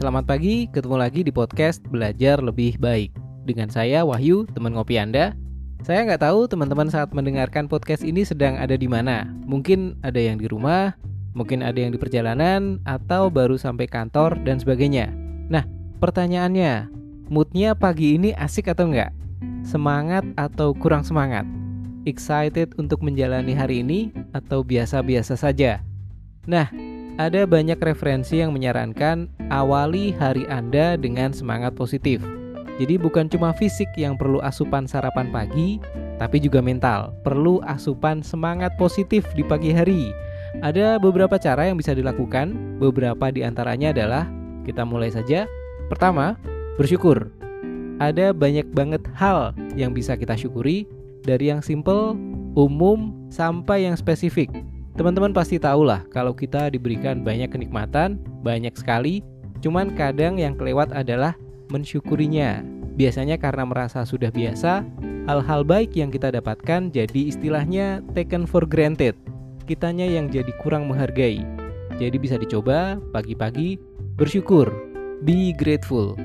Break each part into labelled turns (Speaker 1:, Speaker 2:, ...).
Speaker 1: selamat pagi. Ketemu lagi di podcast Belajar Lebih Baik. Dengan saya Wahyu, teman ngopi Anda. Saya nggak tahu teman-teman saat mendengarkan podcast ini sedang ada di mana. Mungkin ada yang di rumah, mungkin ada yang di perjalanan, atau baru sampai kantor dan sebagainya. Nah, pertanyaannya, moodnya pagi ini asik atau enggak? Semangat atau kurang semangat? Excited untuk menjalani hari ini atau biasa-biasa saja? Nah, ada banyak referensi yang menyarankan awali hari Anda dengan semangat positif. Jadi bukan cuma fisik yang perlu asupan sarapan pagi, tapi juga mental. Perlu asupan semangat positif di pagi hari. Ada beberapa cara yang bisa dilakukan. Beberapa di antaranya adalah kita mulai saja. Pertama, bersyukur. Ada banyak banget hal yang bisa kita syukuri dari yang simple, umum, sampai yang spesifik. Teman-teman pasti tahu lah kalau kita diberikan banyak kenikmatan, banyak sekali, cuman kadang yang kelewat adalah mensyukurinya. Biasanya karena merasa sudah biasa, hal-hal baik yang kita dapatkan jadi istilahnya taken for granted. Kitanya yang jadi kurang menghargai. Jadi bisa dicoba pagi-pagi bersyukur, be grateful.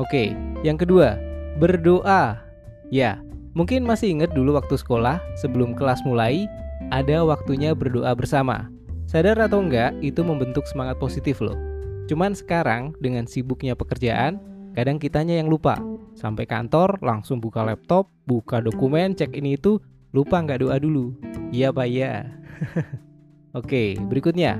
Speaker 1: Oke, yang kedua, berdoa. Ya, mungkin masih ingat dulu waktu sekolah sebelum kelas mulai ada waktunya berdoa bersama. Sadar atau enggak, itu membentuk semangat positif loh. Cuman sekarang dengan sibuknya pekerjaan, kadang kitanya yang lupa. Sampai kantor langsung buka laptop, buka dokumen, cek ini itu, lupa nggak doa dulu. Iya pak ya. Oke, berikutnya.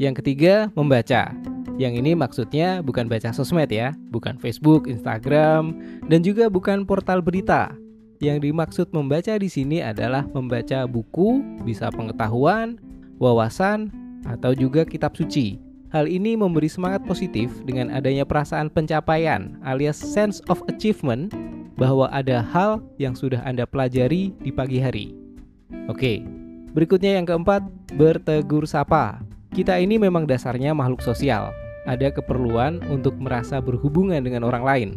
Speaker 1: Yang ketiga, membaca. Yang ini maksudnya bukan baca sosmed ya, bukan Facebook, Instagram, dan juga bukan portal berita, yang dimaksud membaca di sini adalah membaca buku, bisa pengetahuan, wawasan, atau juga kitab suci. Hal ini memberi semangat positif dengan adanya perasaan pencapaian alias sense of achievement bahwa ada hal yang sudah Anda pelajari di pagi hari. Oke, berikutnya yang keempat, bertegur sapa. Kita ini memang dasarnya makhluk sosial, ada keperluan untuk merasa berhubungan dengan orang lain.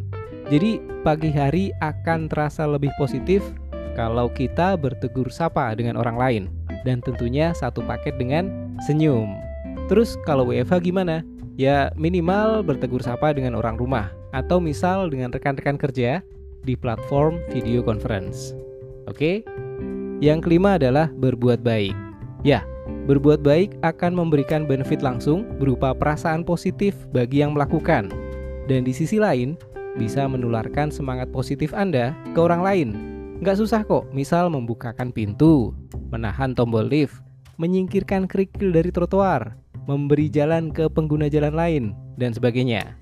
Speaker 1: Jadi pagi hari akan terasa lebih positif kalau kita bertegur sapa dengan orang lain dan tentunya satu paket dengan senyum. Terus kalau WFH gimana? Ya minimal bertegur sapa dengan orang rumah atau misal dengan rekan-rekan kerja di platform video conference. Oke? Yang kelima adalah berbuat baik. Ya, berbuat baik akan memberikan benefit langsung berupa perasaan positif bagi yang melakukan. Dan di sisi lain, bisa menularkan semangat positif Anda ke orang lain. Nggak susah kok, misal membukakan pintu, menahan tombol lift, menyingkirkan kerikil dari trotoar, memberi jalan ke pengguna jalan lain, dan sebagainya.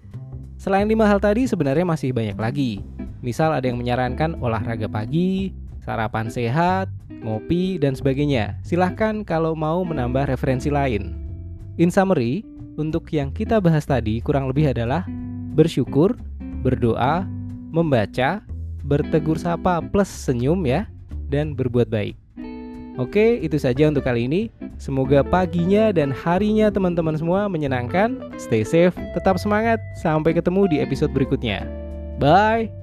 Speaker 1: Selain lima hal tadi sebenarnya masih banyak lagi. Misal ada yang menyarankan olahraga pagi, sarapan sehat, ngopi, dan sebagainya. Silahkan kalau mau menambah referensi lain. In summary, untuk yang kita bahas tadi kurang lebih adalah bersyukur, berdoa, membaca, bertegur sapa plus senyum ya, dan berbuat baik. Oke, itu saja untuk kali ini. Semoga paginya dan harinya teman-teman semua menyenangkan. Stay safe, tetap semangat. Sampai ketemu di episode berikutnya. Bye.